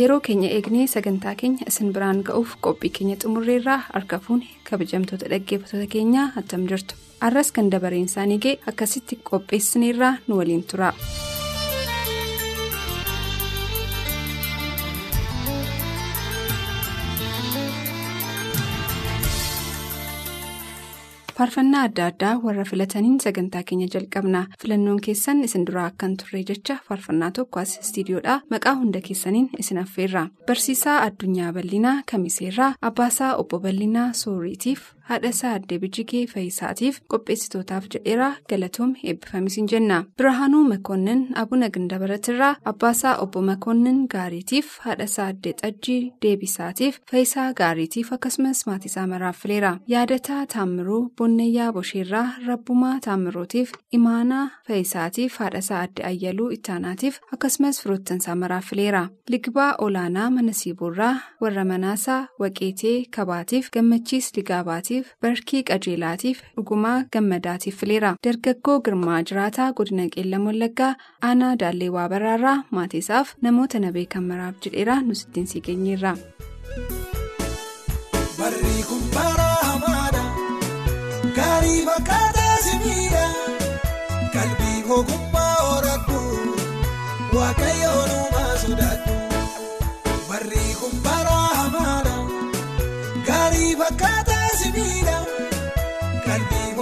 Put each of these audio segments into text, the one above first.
Yeroo keenya eegnee sagantaa keenya isin biraan ga'uuf qophii keenya xumurreerraa harka fuune kabajamtoota dhaggeeffattoota keenyaa attam jirtu arras kan dabareen isaanii ga'e akkasitti qopheessineerraa nu waliin tura. Faarfannaa adda addaa warra filataniin sagantaa keenya jalqabna. Filannoon keessan isin duraa akkan turre jecha faarfannaa tokko as istiidiyoodhaa maqaa hunda keessaniin isin affeerra. Barsiisaa addunyaa bal'inaa kamiseerraa abbaasaa obbo bal'inaa sooriitiif haadhasaa addee bijjigee fayyisaatiif qopheessitootaaf jedheeraa galatoom eebbifamisiin jenna. Birahaanuu makoonnin abuna gindabaratirraa abbaasaa obbo makoonnin gaariitiif haadhasaa addee xajjii deebisaatiif fayyisaa gaariitiif akkasumas maatiisaa maraaffileera. Yaadataa taammiruu bonneeyyaa bosheerraa rabbumaa taammirootiif imaanaa fayyisaatiif haadhasaa addee ayyaluu ittaanaatiif akkasumas firoottansaa maraaffileera. Ligbaa olaanaa mana siiboorraa warra manaasaa waqeetee kabaatiif gammachiis ligaabaatiif. barkii qajeelaatiif dhugumaa gammadaatiif fileera dargaggoo girmaa jiraataa godina qeellam wallaggaa aanaa daalleewwaa baraarraa maatiisaaf namoota na beekan maraaf jedheera nusittiin sii geenyeerra. gaarii fakkaataa simiidha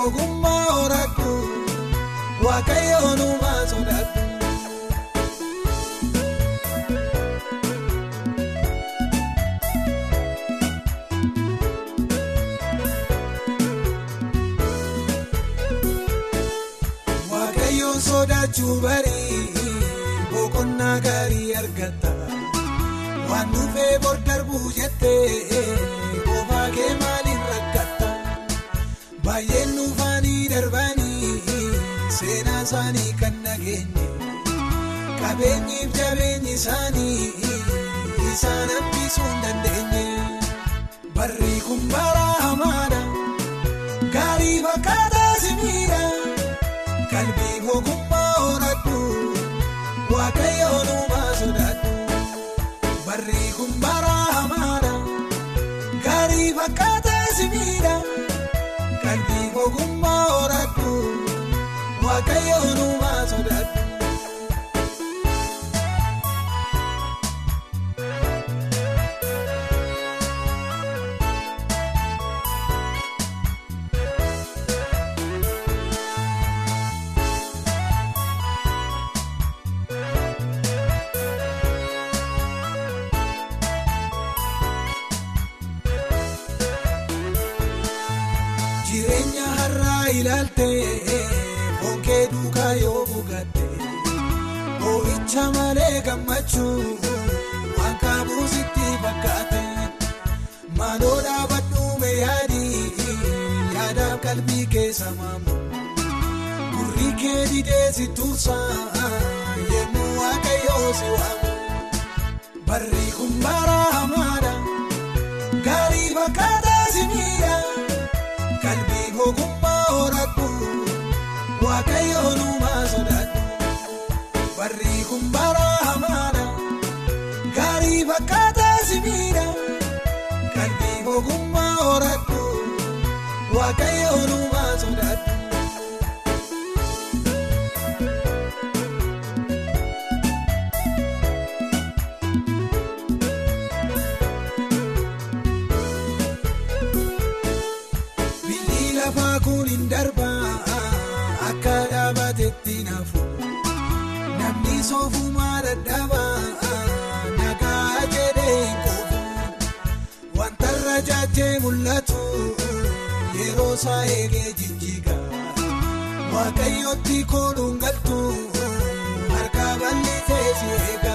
ogummaa horadhu waaqayyoon uumaa sodaadhu. Waaqayyoon sodaachuu barii boqonnaa gaarii argata waan dhufee bor darbuu jettee boobaa seenaa isaanii kan nageenye qabeenyiif jabeenyi isaanii isaan hambisuu hin dandeenye barri kun bara hamaadha gaarii fakkaataa simiidha qalbii ogummaa horadhu waaqayyoon uumaa sodaadhu barri kun bara hamaadha gaarii fakkaataa simiidha. Kalbii ogummaa si tuusaa yemmuu waaqayyoo si waamu barri kun bara hamaadha gaarii fakkaataa si miidha. Kalbii ogummaa horadhu waaqayyoon uumaa sodaadhu barri kun bara hamaadha gaarii fakkaataa simiidha kalbii ogummaa horadhu waaqayyoon uumaa isaa eegee jijjiiga waaqayyootti kooluun galtu harka bal'isee si eega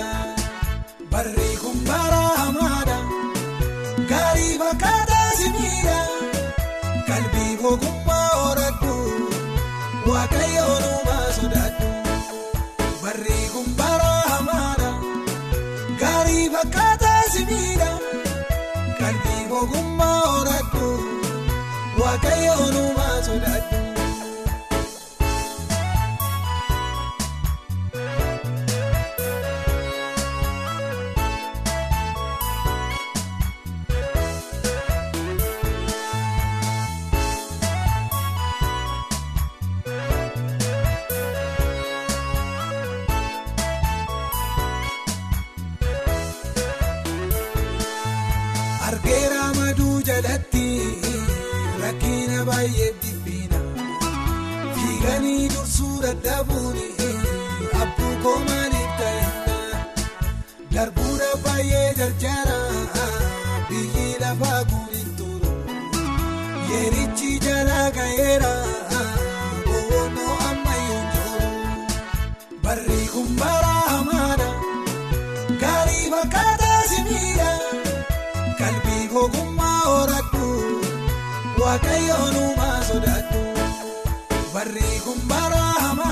fiiganii dursuu dadhabuun abbuu koomaniif ta'inna darbuudha baay'ee jarjara biyyi lafaa guurin turu yeerichi jalaa ga'eera boonoo ammayyuu jiru barri kun bara hamaadha gaarii fakkaataa si miidha. Qalbii ogummaa horadhu waaqayyoon sodaadhu barri kun bara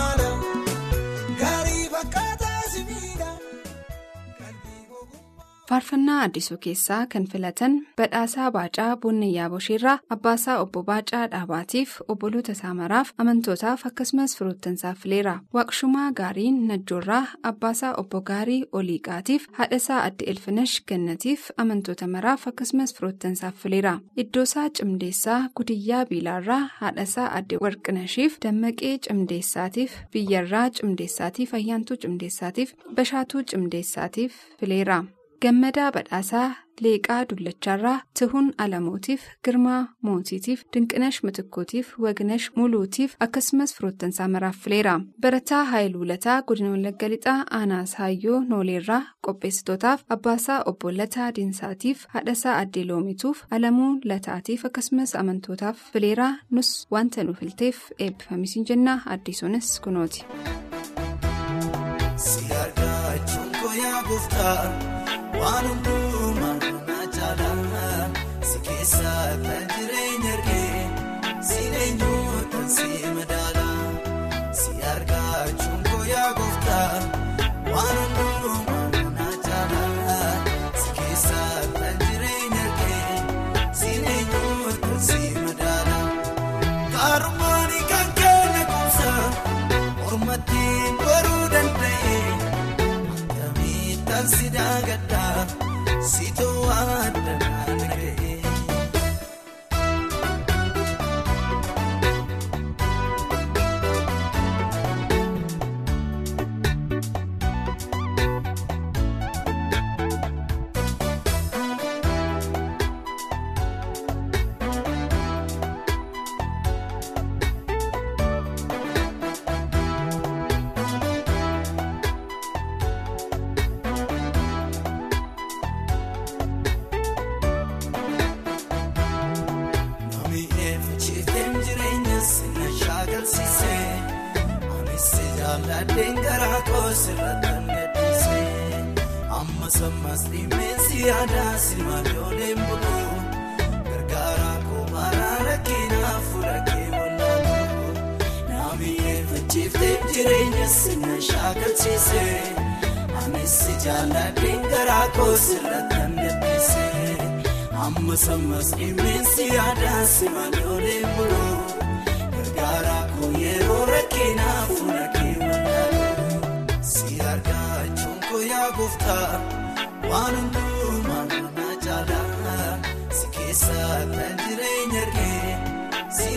Faarfannaa addisuu keessaa kan filatan badhaasaa Baacaa Boonnayyaa Bosheerraa Abbaasaa Obbo Baacaa Dhaabaatiif obboloota isaa maraaf amantootaaf akkasumas firoottansaaf fileera. Waaqshumaa Gaariin Najjoorraa Abbaasaa Obbo Gaarii Oliiqaatiif haadhasaa Adde Elfinash Gannatiif amantoota maraaf akkasumas firoottansaaf fileera. Iddoosaa Cimdeessaa Gudiyyaa Biilaarraa haadhasaa Adde Warqinashiif Dammaqee Cimdeessaatiif Biyyarraa Cimdeessaatiif Ayyaantuu Cimdeessaatiif Bashaatuu Cimdeessaatiif fileera. Gammadaa Badhaasaa Leeqaa Dullachaarraa Tihuun Alamootiif Girmaa Mootiitiif Dinqinash Mitikkootiif Wagnash Muluutiif akkasumas firoottansaa maraaf fileera. Barataa Haayiluulataa Godina Wallagga Lixaa Aanaas Haayyoo Nooleerraa qopheessitootaaf Abbaasaa Obbo Lataa Dinsaatiif Haadhasaa Addee Loomituuf Alamuu Lataatiif akkasumas amantootaaf fileera nus wanta nu filteef eebbifamisiin jenna addisuunis kunooti. Waan hundumaa kana caalaa si keessa kan jireenya ergee si eenyuutu si madaala si too'adda Addeen garaa koosirratti gadhiisee amma sammas dhimmeessi aadaa simaalooleen buluu gargaaraa koomaraa rakkinaa fuudhakee wallaaluu naamiyee fachiiftee jireenya sinna shaakalchiisee anis jaalladheen garaa koosirratti gadhiisee amma sammas dhimmeessi aadaa simaalooleen buluu gargaaraa koo yeroo rakkinaa fuudhakee. Si yaa gooftaa waan hundumaa kana caalaa si keessa kan jireenya eenyuutu si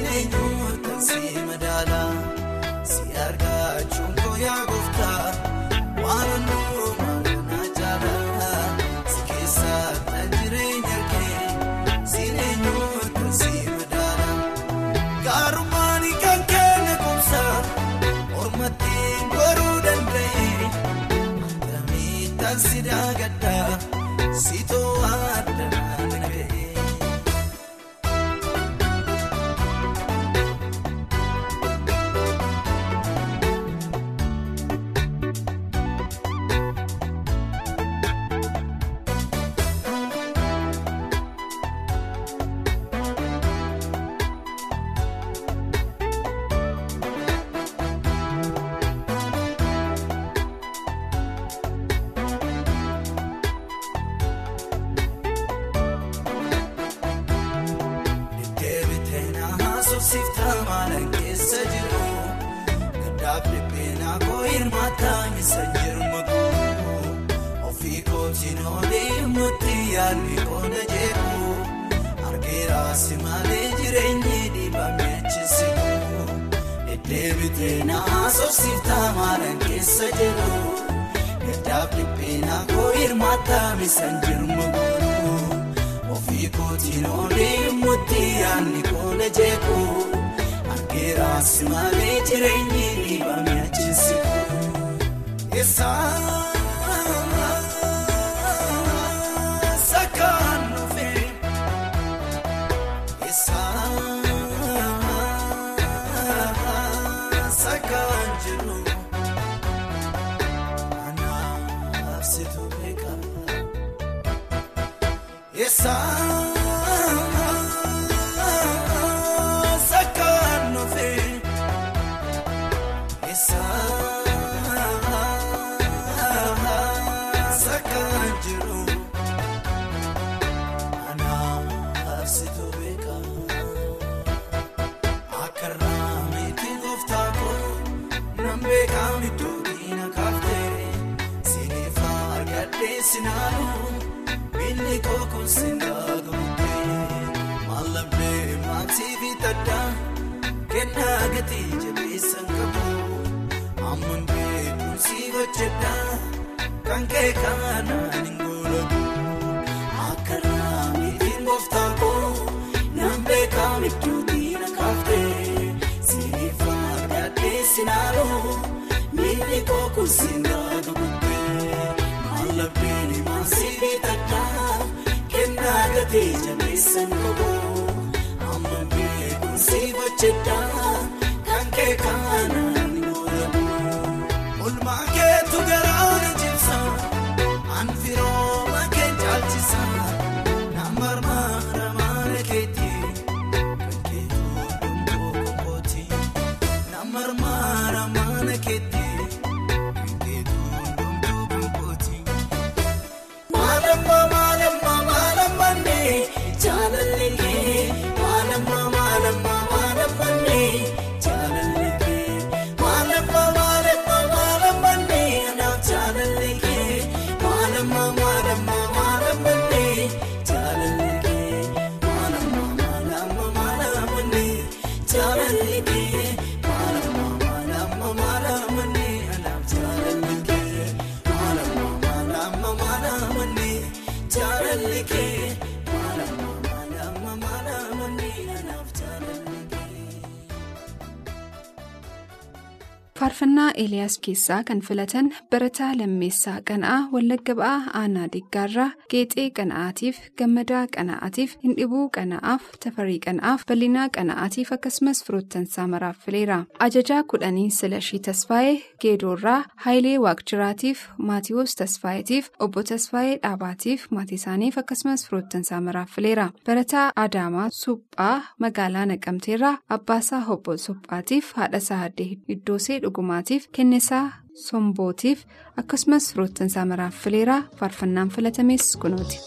Si koo hirmaataa misa jirma koo ofii kootiin oolee mutti yaadni koona jeeku argeeraasi malee jireenyi dhiibame achisiku deddeebitee na asoosiftaa maalan keessa jiru gaddaaf dhibbeenaa koo hirmaataa misa jirma koo. ofii kootiin oolee mutti yaadni koona jeeku argeeraasi malee jireenyi dhiibame achisiku. Sakaan Nagatee jabeessan qabu amma beekuun si hojjedhaa kan kee kaanaan faarfannaa eeliyaas keessaa kan filatan barataa lammeessaa qana'aa wallagga ba'aa aanaa diggaarraa geexee qana'aatiif gammadaa qana'aatiif hindhibuu qana'aaf tafarii qana'aaf bal'inaa qana'aatiif akkasumas firoottansaa maraaf fileera ajajaa kudhanii silashii tasfaayee geedoorraa haayilee waaqjiraatiif maatiyoos tasfaayeetiif obbo tasfaayee dhaabaatiif maatii isaaniif akkasumas firoottansaa maraaf fileera barataa adaamaa suphaa magaalaa naqamteerraa abbaasaa obbo suphaatiif haadhasaa addee iddoosee dhugumaatiif kennisaa sombootiif akkasumas firoottansaa maraaf fileeraa faarfannaan filatames kunuuti.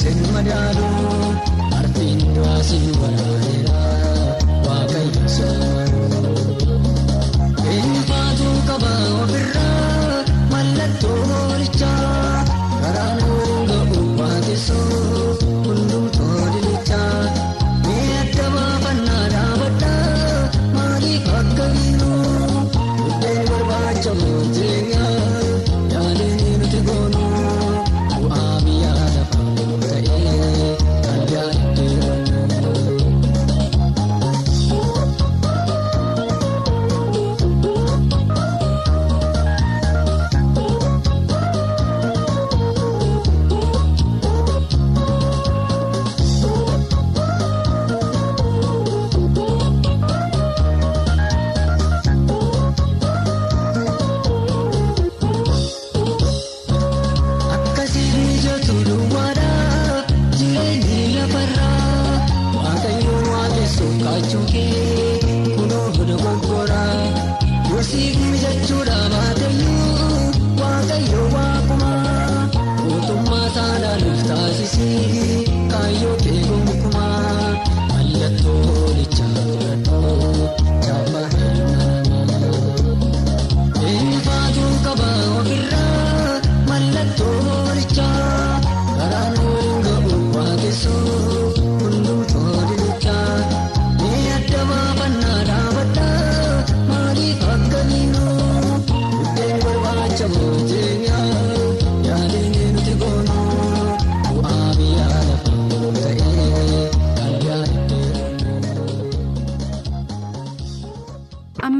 Sen madaalu artiin du'aa siin waraaneera waaqayyoon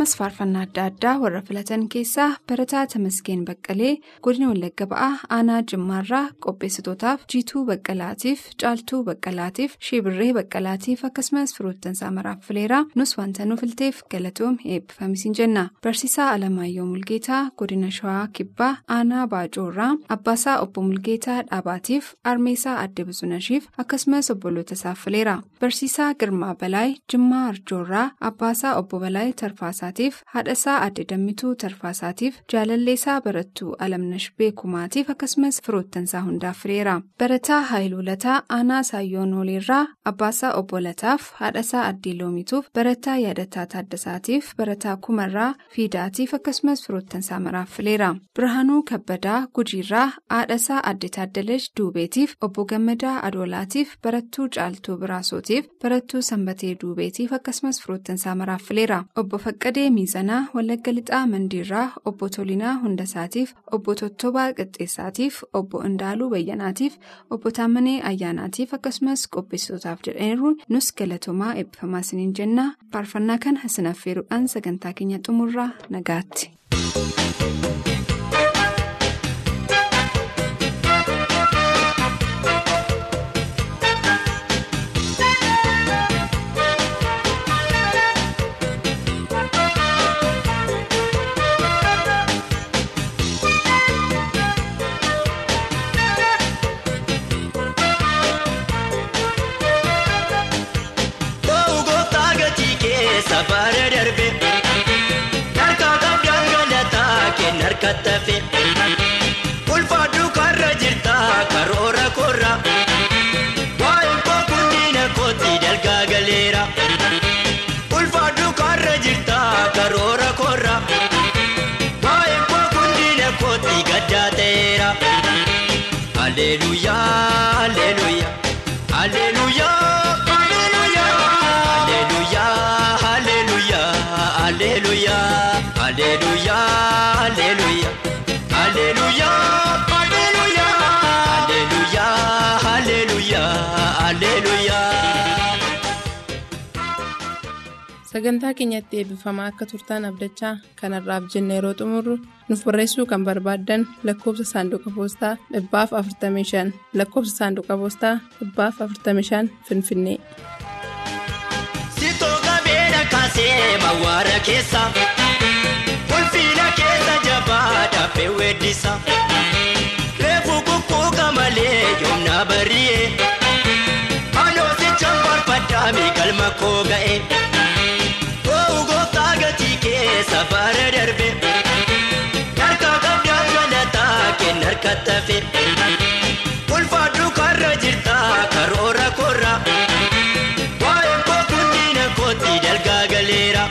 ammas faarfannaa adda addaa warra filatan keessaa barataa Tamasgeen Baqqalee godina Wallagga Ba'aa aanaa Jimmaarraa qopheessitootaaf Jiituu Baqqalaatiif Caaltuu Baqqalaatiif Shibirree Baqqalaatiif akkasumas firoottansaa maraaf fileeraa nus wanta nu filteef galatoom eebbifamisiin jenna. Barsiisaa Alamaayyoo Mulgeetaa godina Shawaa Kibbaa aanaa Baacoorraa Abbaasaa Obbo Mulgeetaa Dhaabaatiif Armeesaa Adde Buzunashiif akkasumas obboloota isaaf fileera. Barsiisaa Girmaa Balaay Jimmaa Arjoorraa Abbaasaa Obbo Balaay Tarfaasaatiif haadhasaa Adde Dammituu Tarfaasaatiif jaalalleesaa barattuu Alamnash Beekumaatiif akkasumas firoottansaa hundaaf fileera. Barataa Haayiluu Lataa aanaa Saayyoon Oliirraa Abbaasaa Obbo Lataaf haadhasaa Addee Loomituuf barataa Yaadataa Taaddasaatiif barataa Kumarraa Fiidaatiif akkasumas firoottansaa maraaf fileera. Birhaanuu Kabbadaa Gujiirraa haadhasaa Adde Taaddalash Duubeetiif obbo Gammadaa Adoolaatiif barattuu Caaltuu Biraasotiif barattuu Sanbatee Duubeetiif akkasumas firoottansaa maraaf fileera. Obbo Faqqadee Miizanaa Wallagga Lixaa Mandiirraa obbo Tolinaa Hundasaatiif obbo Tottobaa Qixxeessaatiif obbo Indaaluu Bayyanaatiif obbo Taammanee Ayyaanaatiif akkasumas qopheessitootaaf jedhaniiru nus galatomaa eebbifamaa isiniin jenna. Faarfannaa kana sinaffeeruudhaan sagantaa keenya xumurraa nagaatti. irraa tafe ulfaadhu karra jirta karoora korra waa'ee kookundiina kooti dalgaa galeera ulfaadhu karra jirta karoora korra waa'ee kookundiina kooti gaddaa ta'eera haleluuyaa. Sagantaa keenyatti eebbifamaa akka turtaan abdachaa kanarraaf jenne yeroo xumurru nuuf barreessuu kan barbaaddan lakkoofsa saanduqa poostaa dhibbaaf 45 lakkoofsa saanduqa poostaa dhibbaaf 45 Finfinnee. Sitoo qabeedha kaasee mawwaara keessa Ulfiina keessa jabaa dhaabee weeddisa Reefu kukkuuka malee yoomna bari'ee Anoosicha barbaaddaa miigalma koo ga'e afaare darbe harka qabdaa galataa kenna harka tafe ulfaadhu karra jirta karoora korra waa'een koo guddina kooti dalgaa galeera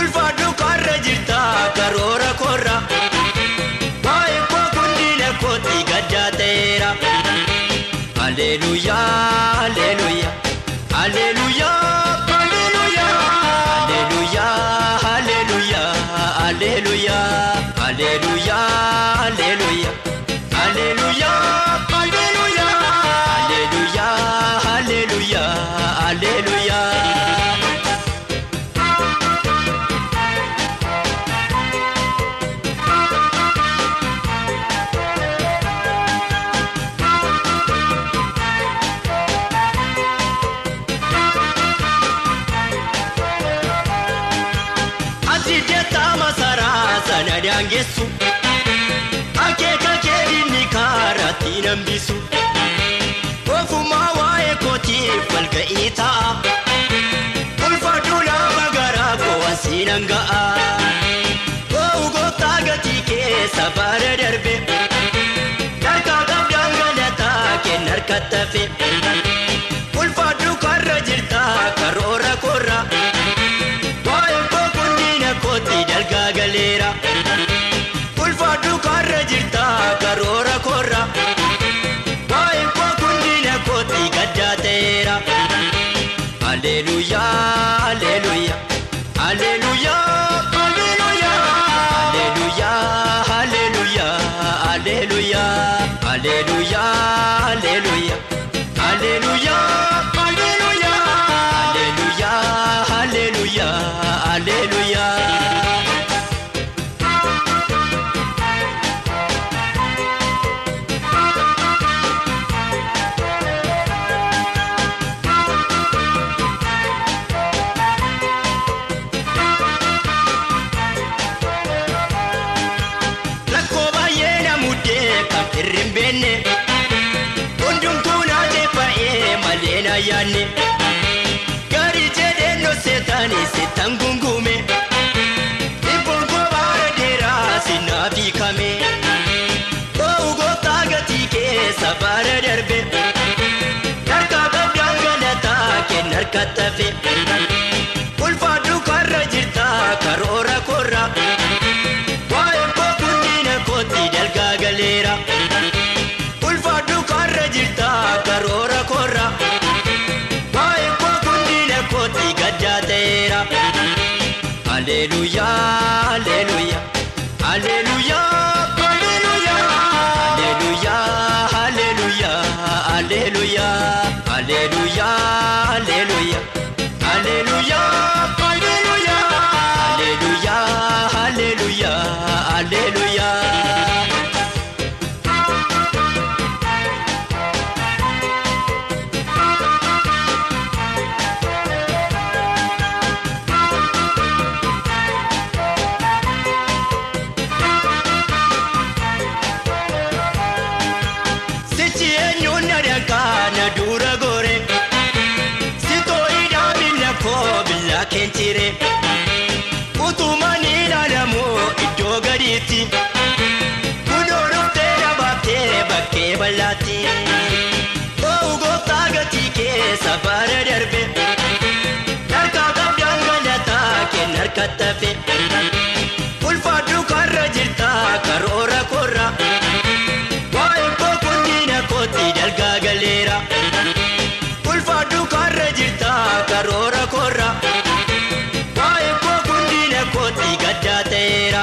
ulfaadhu karra jirta karoora korra waa'een koo guddina kooti gaddaa ta'eera haleluuyaa haleluuyaa haleluuyaa. Hallelujah. dandeessu akeeka keedinni kaarratti nambisu ofumaa waa'ee kootiif walga'ii ta'a ulfaaduu nama garaa koowwansi nanga'a koo'u gooftaa gatii keessa baara darbe. Kan qabdaan galataa kenna harka tafe. na yaanne gaarii jedhee noo seetaan seetaan gunguume dhibbuun gobaara dheeraa sinaa fiikame koo goota gatii keessa baara darbe harka qabdaa galataa kenna harka tafe. Ulfaadhu karra jirta karoora korra. Alleluuyaa Alleluuyaa Alleluuyaa Alleluuyaa Alleluuyaa Alleluuyaa Alleluuyaa Alleluuyaa Alleluuyaa Alleluuyaa Alleluuyaa Alleluuyaa katafe ulfaadhu karra jirta karoora korra waa'ee kookootiina kooti dalgaa galeera ulfaadhu karra jirta karoora korra waa'ee kookootiina kooti gaddaa ta'eera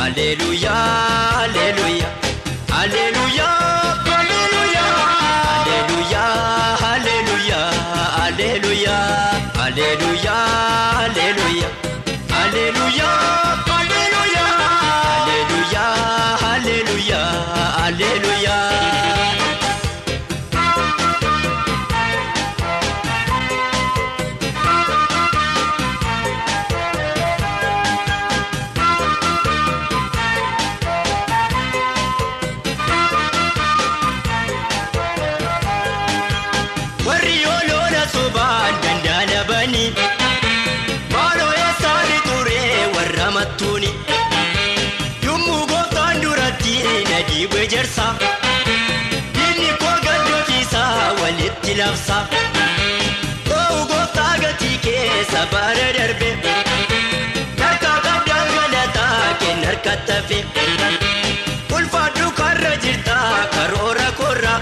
haleluuyaa haleluuyaa haleluuyaa. Dhiibee jersa Inni koo gandootiisa walitti labsa Koo gooftaa gatii keessa baara darbe. Takka qabdaan galataa kenna harkatti hafe Ulfaadhu karra jirta karoora korraa.